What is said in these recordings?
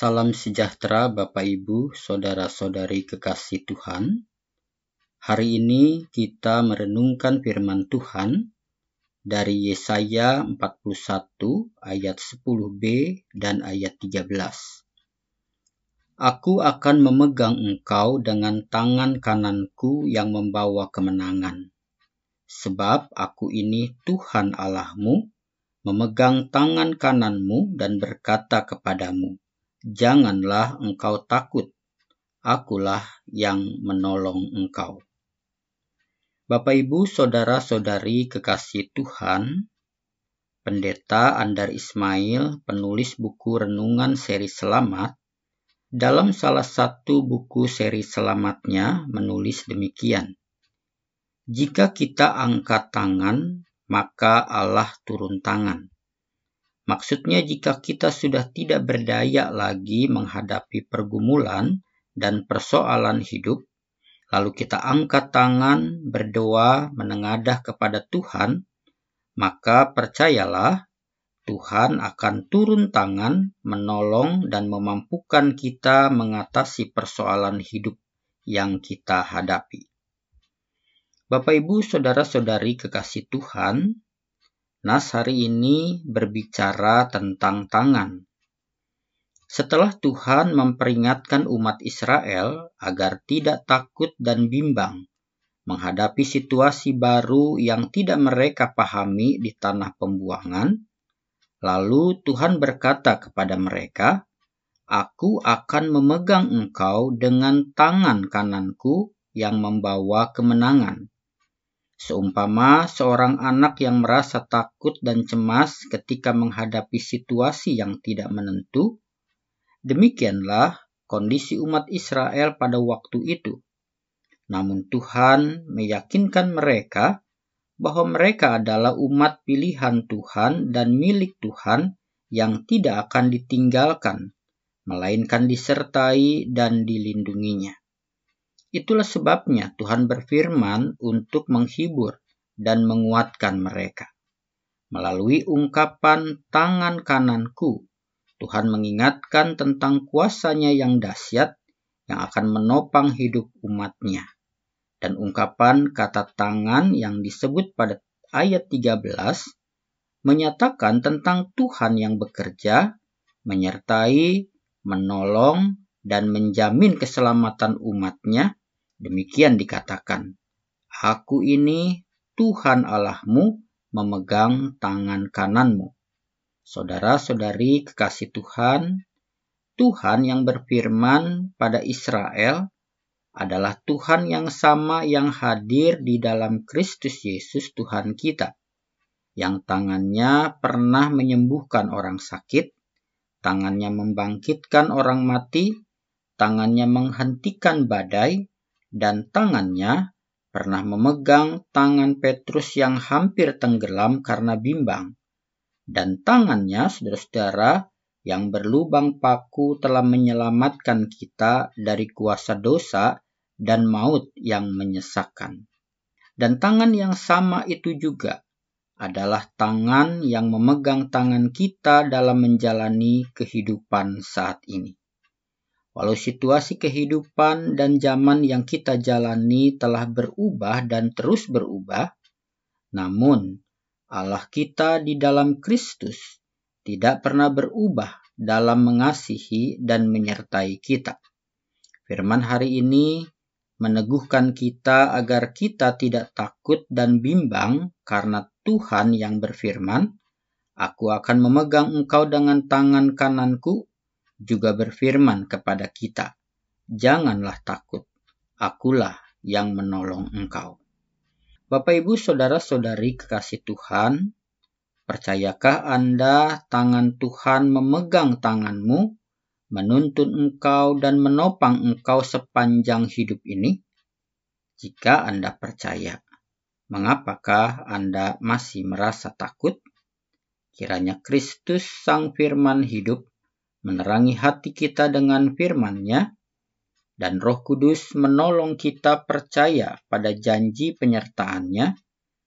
Salam sejahtera Bapak Ibu, Saudara-saudari kekasih Tuhan. Hari ini kita merenungkan firman Tuhan dari Yesaya 41 ayat 10b dan ayat 13. Aku akan memegang engkau dengan tangan kananku yang membawa kemenangan. Sebab aku ini Tuhan Allahmu, memegang tangan kananmu dan berkata kepadamu, Janganlah engkau takut, akulah yang menolong engkau. Bapak Ibu, Saudara-saudari kekasih Tuhan, Pendeta Andar Ismail, penulis buku Renungan Seri Selamat, dalam salah satu buku seri selamatnya menulis demikian. Jika kita angkat tangan, maka Allah turun tangan. Maksudnya jika kita sudah tidak berdaya lagi menghadapi pergumulan dan persoalan hidup, lalu kita angkat tangan, berdoa, menengadah kepada Tuhan, maka percayalah Tuhan akan turun tangan, menolong, dan memampukan kita mengatasi persoalan hidup yang kita hadapi. Bapak, ibu, saudara-saudari kekasih Tuhan, Nas hari ini berbicara tentang tangan. Setelah Tuhan memperingatkan umat Israel agar tidak takut dan bimbang menghadapi situasi baru yang tidak mereka pahami di tanah pembuangan, lalu Tuhan berkata kepada mereka, Aku akan memegang engkau dengan tangan kananku yang membawa kemenangan Seumpama seorang anak yang merasa takut dan cemas ketika menghadapi situasi yang tidak menentu, demikianlah kondisi umat Israel pada waktu itu. Namun Tuhan meyakinkan mereka bahwa mereka adalah umat pilihan Tuhan dan milik Tuhan yang tidak akan ditinggalkan, melainkan disertai dan dilindunginya. Itulah sebabnya Tuhan berfirman untuk menghibur dan menguatkan mereka. Melalui ungkapan tangan kananku, Tuhan mengingatkan tentang kuasanya yang dahsyat yang akan menopang hidup umatnya. Dan ungkapan kata tangan yang disebut pada ayat 13 menyatakan tentang Tuhan yang bekerja, menyertai, menolong, dan menjamin keselamatan umatnya Demikian dikatakan, Aku ini Tuhan Allahmu memegang tangan kananmu. Saudara-saudari kekasih Tuhan, Tuhan yang berfirman pada Israel adalah Tuhan yang sama yang hadir di dalam Kristus Yesus Tuhan kita, yang tangannya pernah menyembuhkan orang sakit, tangannya membangkitkan orang mati, tangannya menghentikan badai, dan tangannya pernah memegang tangan Petrus yang hampir tenggelam karena bimbang. Dan tangannya, saudara-saudara, yang berlubang paku telah menyelamatkan kita dari kuasa dosa dan maut yang menyesakkan. Dan tangan yang sama itu juga adalah tangan yang memegang tangan kita dalam menjalani kehidupan saat ini. Walau situasi kehidupan dan zaman yang kita jalani telah berubah dan terus berubah, namun Allah kita di dalam Kristus tidak pernah berubah dalam mengasihi dan menyertai kita. Firman hari ini meneguhkan kita agar kita tidak takut dan bimbang karena Tuhan yang berfirman, Aku akan memegang engkau dengan tangan kananku juga berfirman kepada kita, "Janganlah takut, akulah yang menolong engkau." Bapak, ibu, saudara-saudari kekasih Tuhan, percayakah Anda tangan Tuhan memegang tanganmu, menuntun engkau, dan menopang engkau sepanjang hidup ini? Jika Anda percaya, mengapakah Anda masih merasa takut? Kiranya Kristus, Sang Firman hidup, menerangi hati kita dengan firman-Nya, dan Roh Kudus menolong kita percaya pada janji penyertaan-Nya,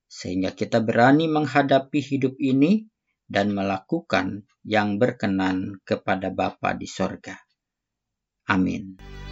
sehingga kita berani menghadapi hidup ini dan melakukan yang berkenan kepada Bapa di sorga. Amin.